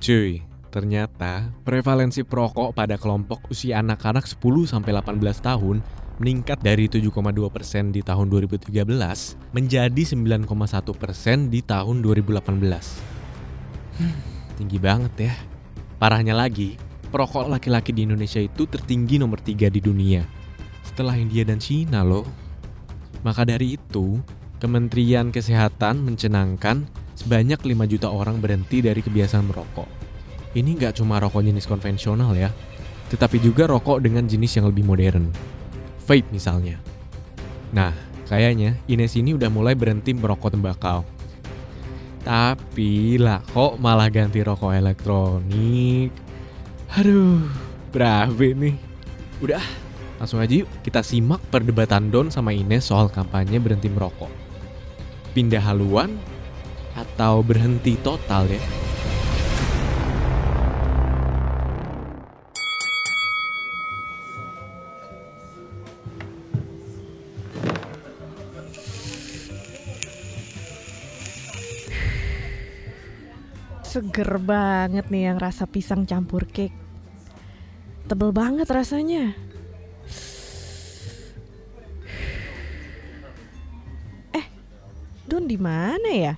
Cuy, ternyata prevalensi perokok pada kelompok usia anak-anak 10-18 tahun meningkat dari 7,2% di tahun 2013 menjadi 9,1% di tahun 2018. Hmm, tinggi banget ya. Parahnya lagi, perokok laki-laki di Indonesia itu tertinggi nomor 3 di dunia. Setelah India dan Cina loh. Maka dari itu, Kementerian Kesehatan mencenangkan sebanyak 5 juta orang berhenti dari kebiasaan merokok. Ini nggak cuma rokok jenis konvensional ya, tetapi juga rokok dengan jenis yang lebih modern. Vape misalnya. Nah, kayaknya Ines ini udah mulai berhenti merokok tembakau. Tapi lah kok malah ganti rokok elektronik. Aduh, berapa nih? Udah, langsung aja yuk kita simak perdebatan Don sama Ines soal kampanye berhenti merokok. Pindah haluan atau berhenti total ya? Seger banget nih yang rasa pisang campur cake. Tebel banget rasanya. Eh, Don di mana ya?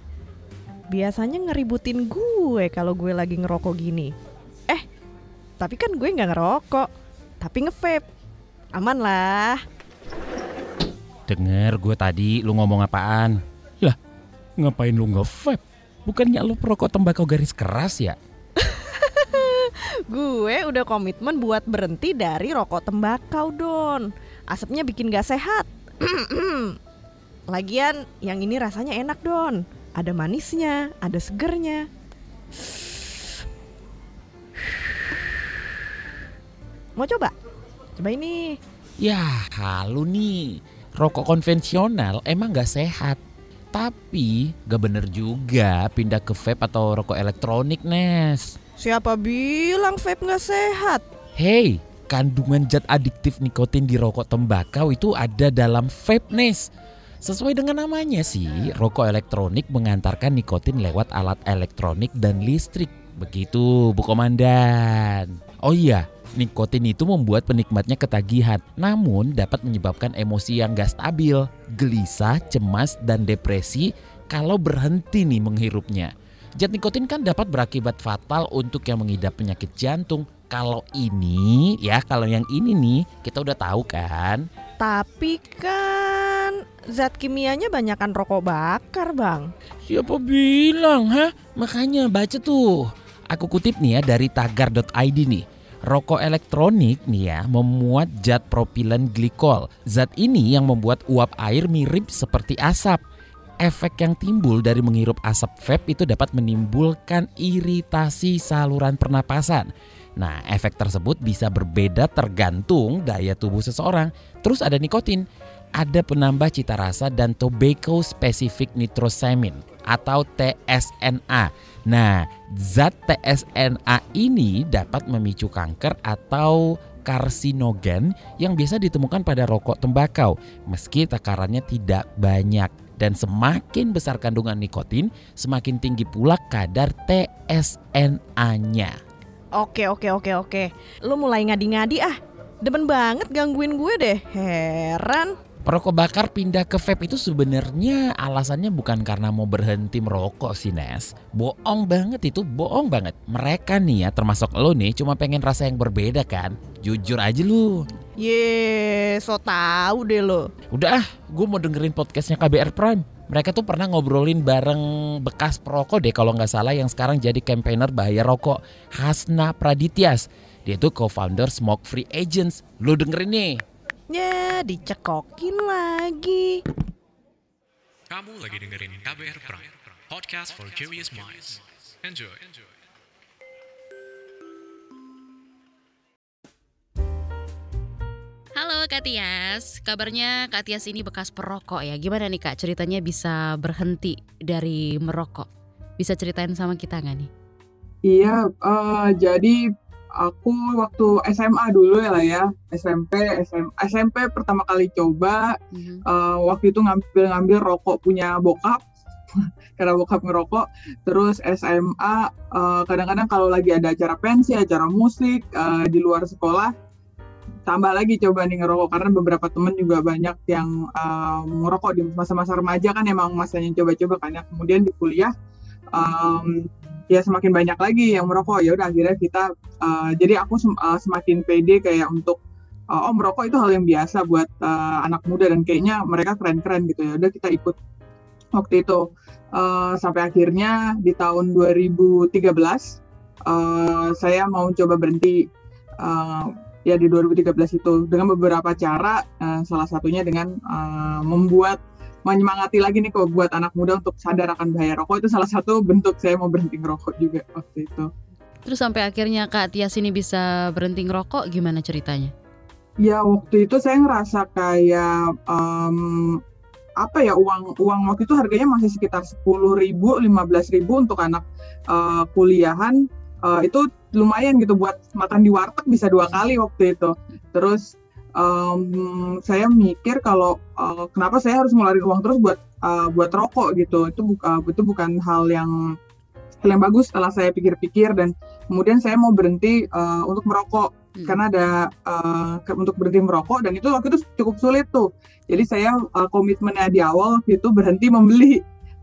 Biasanya ngeributin gue kalau gue lagi ngerokok gini. Eh, tapi kan gue nggak ngerokok, tapi ngevape. Aman lah. Denger gue tadi lu ngomong apaan? Lah, ngapain lu nge-vape? Bukannya lu perokok tembakau garis keras ya? Gue udah komitmen buat berhenti dari rokok tembakau, Don. Asapnya bikin gak sehat. Lagian yang ini rasanya enak, Don. Ada manisnya, ada segernya. Mau coba? Coba ini. Ya, halu nih. Rokok konvensional emang gak sehat. Tapi gak bener juga pindah ke vape atau rokok elektronik, Nes. Siapa bilang vape gak sehat? Hey, kandungan zat adiktif nikotin di rokok tembakau itu ada dalam vape, Nes. Sesuai dengan namanya sih, rokok elektronik mengantarkan nikotin lewat alat elektronik dan listrik. Begitu, Bu Komandan. Oh iya, nikotin itu membuat penikmatnya ketagihan, namun dapat menyebabkan emosi yang gak stabil, gelisah, cemas, dan depresi kalau berhenti nih menghirupnya. Zat nikotin kan dapat berakibat fatal untuk yang mengidap penyakit jantung. Kalau ini, ya kalau yang ini nih, kita udah tahu kan. Tapi kan zat kimianya banyakan rokok bakar, Bang. Siapa bilang, ha? Makanya baca tuh. Aku kutip nih ya dari tagar.id nih. Rokok elektronik nih ya memuat zat propilen glikol. Zat ini yang membuat uap air mirip seperti asap. Efek yang timbul dari menghirup asap vape itu dapat menimbulkan iritasi saluran pernapasan. Nah, efek tersebut bisa berbeda tergantung daya tubuh seseorang. Terus ada nikotin, ada penambah cita rasa dan tobacco specific nitrosamin atau TSNA. Nah, zat TSNA ini dapat memicu kanker atau karsinogen yang biasa ditemukan pada rokok tembakau meski takarannya tidak banyak dan semakin besar kandungan nikotin semakin tinggi pula kadar TSNA-nya. Oke, oke, oke, oke. Lu mulai ngadi-ngadi ah. Demen banget gangguin gue deh. Heran. Perokok bakar pindah ke vape itu sebenarnya alasannya bukan karena mau berhenti merokok sih Nes. Bohong banget itu, bohong banget. Mereka nih ya termasuk lo nih cuma pengen rasa yang berbeda kan. Jujur aja lu. Ye, so tau deh lo. Udah ah, gue mau dengerin podcastnya KBR Prime. Mereka tuh pernah ngobrolin bareng bekas perokok deh kalau nggak salah yang sekarang jadi campaigner bahaya rokok. Hasna Pradityas. Dia tuh co-founder Smoke Free Agents. Lu dengerin nih. Ya, dicekokin lagi. Kamu lagi dengerin KBR Prime, podcast for curious minds. Enjoy. Halo Kak Tias, kabarnya Kak Tias ini bekas perokok ya. Gimana nih Kak ceritanya bisa berhenti dari merokok? Bisa ceritain sama kita nggak nih? Iya, eh, jadi aku waktu SMA dulu ya lah ya, SMP, SM, SMP pertama kali coba, Mhm. eh, waktu itu ngambil-ngambil rokok punya bokap, karena bokap ngerokok. Terus SMA eh, kadang-kadang kalau lagi ada acara pensi, acara musik eh, di luar sekolah tambah lagi coba nih ngerokok karena beberapa temen juga banyak yang uh, ngerokok di masa-masa remaja kan emang masanya coba-coba kan ya. Kemudian di kuliah um, ya semakin banyak lagi yang merokok. Ya udah akhirnya kita uh, jadi aku sem uh, semakin pede kayak untuk uh, oh merokok itu hal yang biasa buat uh, anak muda dan kayaknya mereka keren-keren gitu ya. Udah kita ikut waktu itu uh, sampai akhirnya di tahun 2013 uh, saya mau coba berhenti uh, ya di 2013 itu dengan beberapa cara uh, salah satunya dengan uh, membuat menyemangati lagi nih kok buat anak muda untuk sadar akan bahaya rokok itu salah satu bentuk saya mau berhenti ngerokok juga waktu itu. Terus sampai akhirnya Kak Tias ini bisa berhenti ngerokok gimana ceritanya? Ya waktu itu saya ngerasa kayak um, apa ya uang uang waktu itu harganya masih sekitar sepuluh ribu, lima belas ribu untuk anak uh, kuliahan uh, itu lumayan gitu buat makan di warteg bisa dua kali waktu itu. Terus um, saya mikir kalau uh, kenapa saya harus ngeluarin uang terus buat uh, buat rokok gitu. Itu uh, itu bukan hal yang hal yang bagus setelah saya pikir-pikir dan kemudian saya mau berhenti uh, untuk merokok hmm. karena ada uh, untuk berhenti merokok dan itu waktu itu cukup sulit tuh. Jadi saya uh, komitmennya di awal waktu itu berhenti membeli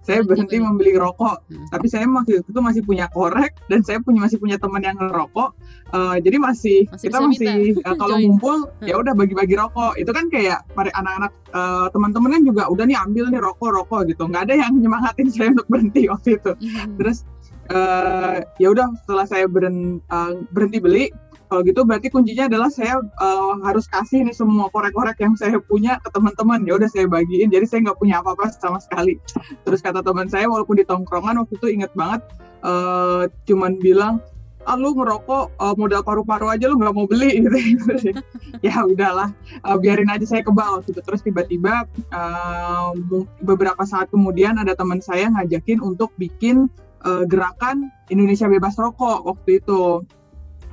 saya berhenti membeli rokok hmm. tapi saya masih itu masih punya korek dan saya punya masih punya teman yang ngerokok. Uh, jadi masih, masih kita masih uh, kalau ngumpul hmm. ya udah bagi-bagi rokok. Itu kan kayak para anak-anak uh, teman-teman kan juga udah nih ambil nih rokok rokok gitu. Nggak ada yang nyemangatin saya untuk berhenti waktu itu. Hmm. terus uh, ya udah setelah saya beren, uh, berhenti beli kalau gitu berarti kuncinya adalah saya uh, harus kasih nih semua korek-korek yang saya punya ke teman-teman. Ya udah saya bagiin. Jadi saya nggak punya apa-apa sama sekali. Terus kata teman saya walaupun di tongkrongan waktu itu inget banget uh, cuman bilang ah lu ngerokok uh, modal paru-paru aja lu nggak mau beli. Gitu. Ya udahlah uh, biarin aja saya kebal gitu. Terus tiba-tiba uh, beberapa saat kemudian ada teman saya ngajakin untuk bikin uh, gerakan Indonesia bebas rokok waktu itu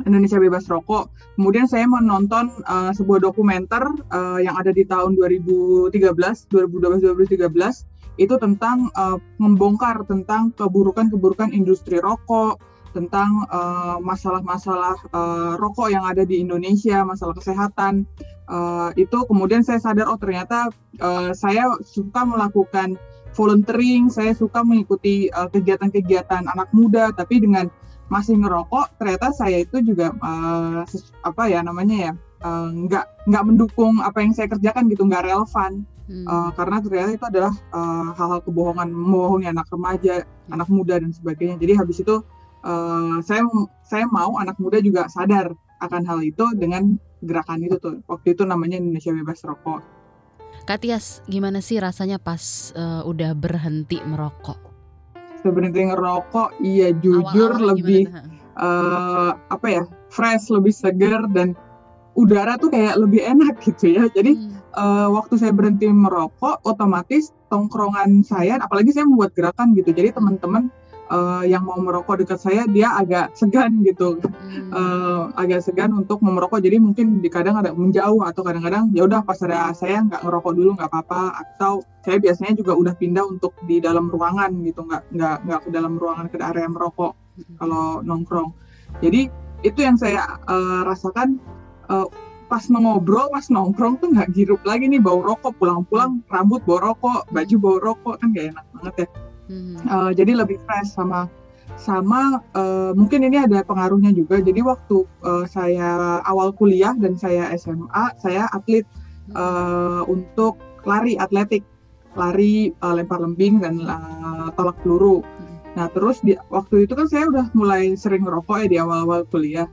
Indonesia Bebas Rokok. Kemudian saya menonton uh, sebuah dokumenter uh, yang ada di tahun 2013, 2012-2013 itu tentang uh, membongkar tentang keburukan-keburukan industri rokok, tentang masalah-masalah uh, rokok yang ada di Indonesia, masalah kesehatan. Uh, itu kemudian saya sadar oh ternyata uh, saya suka melakukan volunteering, saya suka mengikuti kegiatan-kegiatan uh, anak muda, tapi dengan masih ngerokok ternyata saya itu juga uh, apa ya namanya ya uh, nggak nggak mendukung apa yang saya kerjakan gitu nggak relevan hmm. uh, karena ternyata itu adalah hal hal-hal kebohongan membohongi anak remaja hmm. anak muda dan sebagainya jadi habis itu uh, saya saya mau anak muda juga sadar akan hal itu dengan gerakan itu tuh waktu itu namanya Indonesia Bebas Rokok. Katias, gimana sih rasanya pas uh, udah berhenti merokok? Berhenti ngerokok iya jujur Awal lebih uh, apa ya fresh lebih segar dan udara tuh kayak lebih enak gitu ya. Jadi hmm. uh, waktu saya berhenti merokok otomatis tongkrongan saya apalagi saya membuat gerakan gitu. Jadi teman-teman uh, yang mau merokok dekat saya dia agak segan gitu. Hmm. uh, agak segan untuk merokok. Jadi mungkin di kadang ada menjauh atau kadang-kadang ya udah pas ada saya nggak ngerokok dulu nggak apa-apa. Atau saya biasanya juga udah pindah untuk di dalam ruangan gitu nggak nggak nggak ke dalam ruangan ke area merokok hmm. kalau nongkrong. Jadi itu yang saya uh, rasakan uh, pas mengobrol, pas nongkrong tuh nggak girup lagi nih bau rokok. Pulang-pulang rambut bau rokok baju bau rokok kan gak enak banget ya Hmm. Uh, jadi lebih fresh sama sama uh, mungkin ini ada pengaruhnya juga. Jadi waktu uh, saya awal kuliah dan saya SMA, saya atlet uh, untuk lari atletik, lari uh, lempar lembing dan uh, tolak peluru. Hmm. Nah terus di, waktu itu kan saya udah mulai sering ngerokok ya di awal-awal kuliah.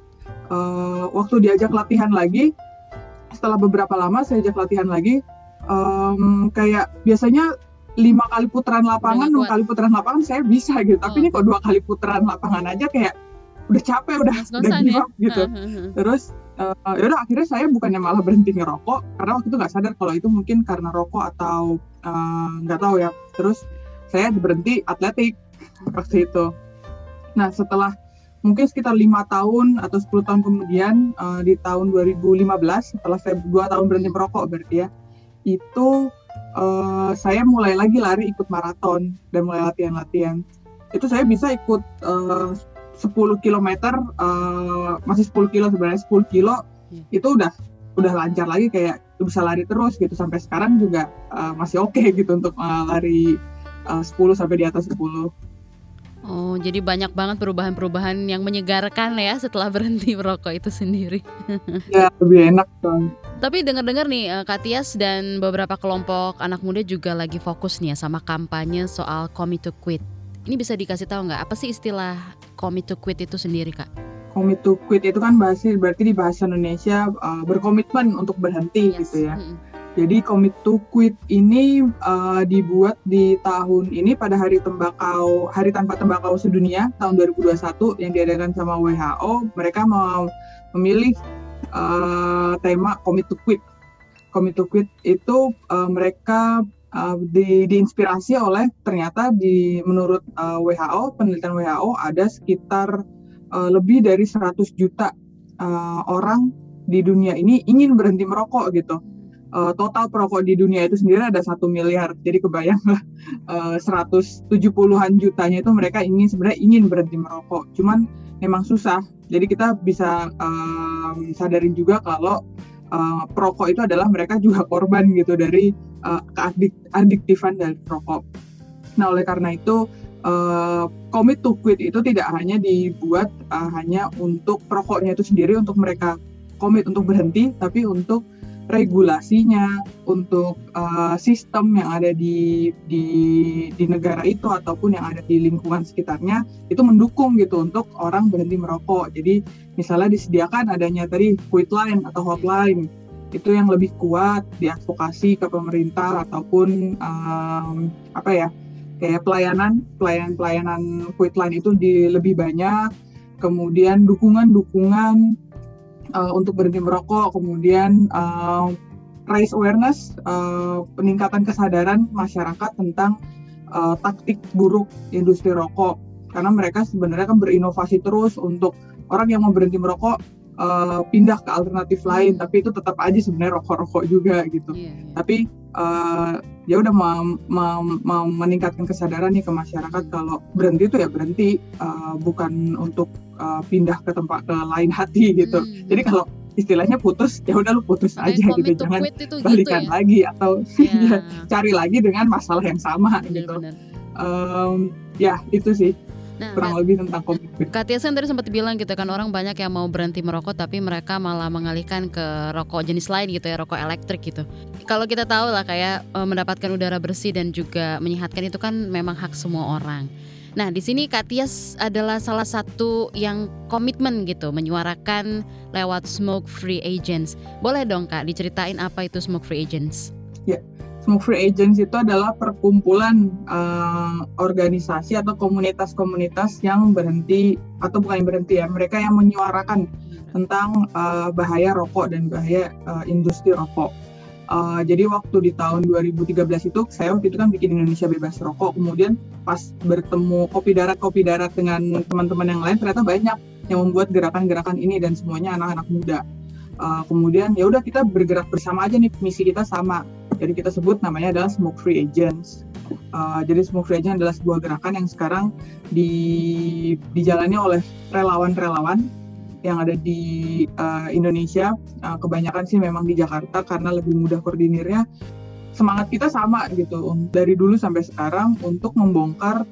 Uh, waktu diajak latihan lagi, setelah beberapa lama saya ajak latihan lagi, um, kayak biasanya lima kali putaran lapangan, enam kali putaran lapangan saya bisa gitu. Tapi ini oh. kok dua kali putaran lapangan aja kayak udah capek, udah udah give up ya? gitu. Terus uh, ya udah akhirnya saya bukannya malah berhenti ngerokok karena waktu itu nggak sadar kalau itu mungkin karena rokok atau eh, nggak uh, tahu ya. Terus saya berhenti atletik waktu itu. Nah setelah mungkin sekitar lima tahun atau 10 tahun kemudian uh, di tahun 2015 setelah saya dua tahun berhenti merokok berarti ya itu eh, saya mulai lagi lari ikut maraton dan mulai latihan-latihan. Itu saya bisa ikut eh, 10 km eh, masih 10 kilo sebenarnya 10 kilo Iya. itu udah udah lancar lagi kayak bisa lari terus gitu sampai sekarang juga eh, masih oke gitu untuk eh, lari eh, 10 sampai di atas 10. Oh, jadi banyak banget perubahan-perubahan yang menyegarkan ya setelah berhenti merokok itu sendiri. Ya lebih enak kan. Tapi dengar-dengar nih eh, Kak Tias dan beberapa kelompok anak muda juga lagi fokus nih ya sama kampanye soal commit to quit. Ini bisa dikasih tahu nggak apa sih istilah commit to quit itu sendiri Kak? Commit to quit itu kan bahasa berarti di bahasa Indonesia uh, berkomitmen untuk berhenti Yes. gitu ya. Mm-mm. Jadi commit to quit ini uh, dibuat di tahun ini pada hari tembakau Hari Tanpa Tembakau Sedunia tahun 2021 yang diadakan sama WHO. Mereka mau memilih uh, tema commit to quit. Commit to quit itu uh, mereka uh, di, diinspirasi oleh ternyata di menurut uh, WHO penelitian WHO ada sekitar uh, lebih dari 100 juta uh, orang di dunia ini ingin berhenti merokok gitu uh, total perokok di dunia itu sendiri ada satu miliar. Jadi kebayang lah uh, 170-an jutanya itu mereka ingin sebenarnya ingin berhenti merokok. Cuman memang susah. Jadi kita bisa um, sadarin juga kalau uh, perokok itu adalah mereka juga korban gitu dari uh, keadik- dari perokok. Nah oleh karena itu uh, commit to quit itu tidak hanya dibuat uh, hanya untuk perokoknya itu sendiri untuk mereka komit untuk berhenti, tapi untuk regulasinya, untuk uh, sistem yang ada di, di di negara itu ataupun yang ada di lingkungan sekitarnya itu mendukung gitu untuk orang berhenti merokok. Jadi misalnya disediakan adanya tadi quit line atau hotline itu yang lebih kuat diadvokasi ke pemerintah ataupun um, apa ya kayak pelayanan pelayanan pelayanan quit line itu di lebih banyak kemudian dukungan-dukungan uh, untuk berhenti merokok, kemudian uh, raise awareness, uh, peningkatan kesadaran masyarakat tentang uh, taktik buruk industri rokok, karena mereka sebenarnya kan berinovasi terus untuk orang yang mau berhenti merokok uh, pindah ke alternatif lain, tapi itu tetap aja sebenarnya rokok-rokok juga gitu. Iya, iya. Tapi uh, ya udah mau, mau, mau meningkatkan kesadaran nih ke masyarakat kalau berhenti itu ya berhenti, uh, bukan untuk uh, pindah ke tempat ke lain hati gitu. Hmm. Jadi kalau istilahnya putus ya udah lu putus aja commit gitu, jangan gitu balikan ya. lagi atau Iya, cari lagi dengan masalah yang sama gitu. benar-benar. Em, ya itu sih Nah, kurang lebih tentang komitmen. Kak kan tadi sempat bilang gitu kan orang banyak yang mau berhenti merokok tapi mereka malah mengalihkan ke rokok jenis lain gitu ya rokok elektrik gitu. Kalau kita tahu lah kayak eh, mendapatkan udara bersih dan juga menyehatkan itu kan memang hak semua orang. Nah di sini Kak Tias adalah salah satu yang komitmen gitu menyuarakan lewat smoke free agents. Boleh dong Kak diceritain apa itu smoke free agents? Smoke Free Agents itu adalah perkumpulan eh, organisasi atau komunitas-komunitas yang berhenti atau bukan yang berhenti ya, mereka yang menyuarakan tentang eh, bahaya rokok dan bahaya eh, industri rokok. Eh, jadi waktu di tahun 2013 itu saya waktu itu kan bikin Indonesia bebas rokok, kemudian pas bertemu kopi darat kopi darat dengan teman-teman yang lain ternyata banyak yang membuat gerakan-gerakan ini dan semuanya anak-anak muda. Eh, kemudian ya udah kita bergerak bersama aja nih misi kita sama jadi kita sebut namanya adalah Smoke Free Agents. Uh, jadi Smoke Free Agents adalah sebuah gerakan yang sekarang di, dijalani oleh relawan-relawan yang ada di uh, Indonesia. Uh, kebanyakan sih memang di Jakarta karena lebih mudah koordinirnya. Semangat kita sama gitu dari dulu sampai sekarang untuk membongkar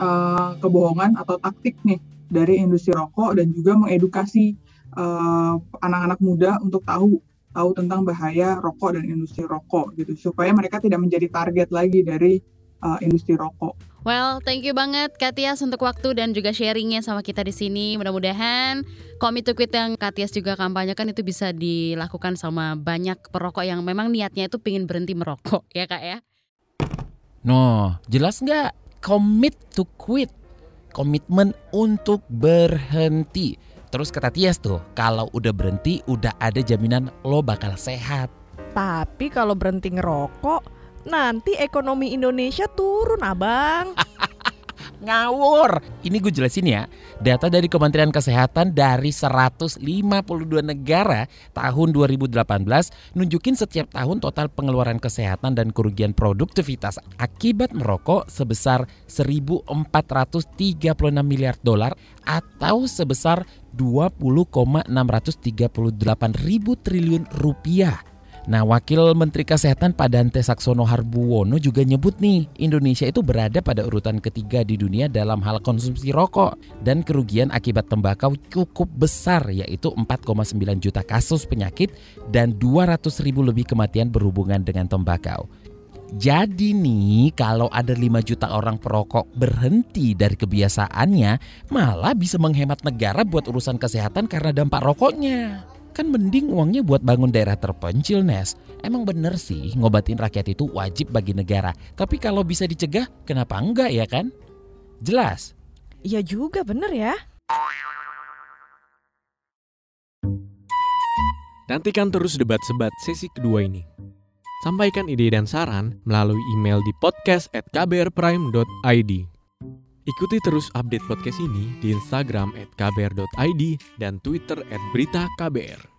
uh, kebohongan atau taktik nih dari industri rokok dan juga mengedukasi uh, anak-anak muda untuk tahu tahu tentang bahaya rokok dan industri rokok gitu supaya mereka tidak menjadi target lagi dari uh, industri rokok. Well, thank you banget Kak Tias untuk waktu dan juga sharingnya sama kita di sini. Mudah-mudahan Commit to Quit yang Kak Tias juga kampanyekan itu bisa dilakukan sama banyak perokok yang memang niatnya itu pengen berhenti merokok ya Kak ya. No, jelas nggak? Commit to quit. Komitmen untuk berhenti. Terus kata Tias tuh, kalau udah berhenti udah ada jaminan lo bakal sehat. Tapi kalau berhenti ngerokok, nanti ekonomi Indonesia turun, Abang. Ngawur. Ini gue jelasin ya. Data dari Kementerian Kesehatan dari 152 negara tahun 2018 nunjukin setiap tahun total pengeluaran kesehatan dan kerugian produktivitas akibat merokok sebesar 1.436 miliar dolar atau sebesar 20,638 ribu triliun rupiah. Nah, Wakil Menteri Kesehatan Padante Saksono Harbuwono juga nyebut nih, Indonesia itu berada pada urutan ketiga di dunia dalam hal konsumsi rokok dan kerugian akibat tembakau cukup besar yaitu 4,9 juta kasus penyakit dan 200 ribu lebih kematian berhubungan dengan tembakau. Jadi nih kalau ada 5 juta orang perokok berhenti dari kebiasaannya malah bisa menghemat negara buat urusan kesehatan karena dampak rokoknya. Kan mending uangnya buat bangun daerah terpencil, Nes. Emang bener sih ngobatin rakyat itu wajib bagi negara. Tapi kalau bisa dicegah, kenapa enggak ya kan? Jelas? Iya juga bener ya. Nantikan terus debat sebat sesi kedua ini. Sampaikan ide dan saran melalui email di podcast at kbrprime.id. Ikuti terus update podcast ini di Instagram kbr.id dan Twitter at berita KBR.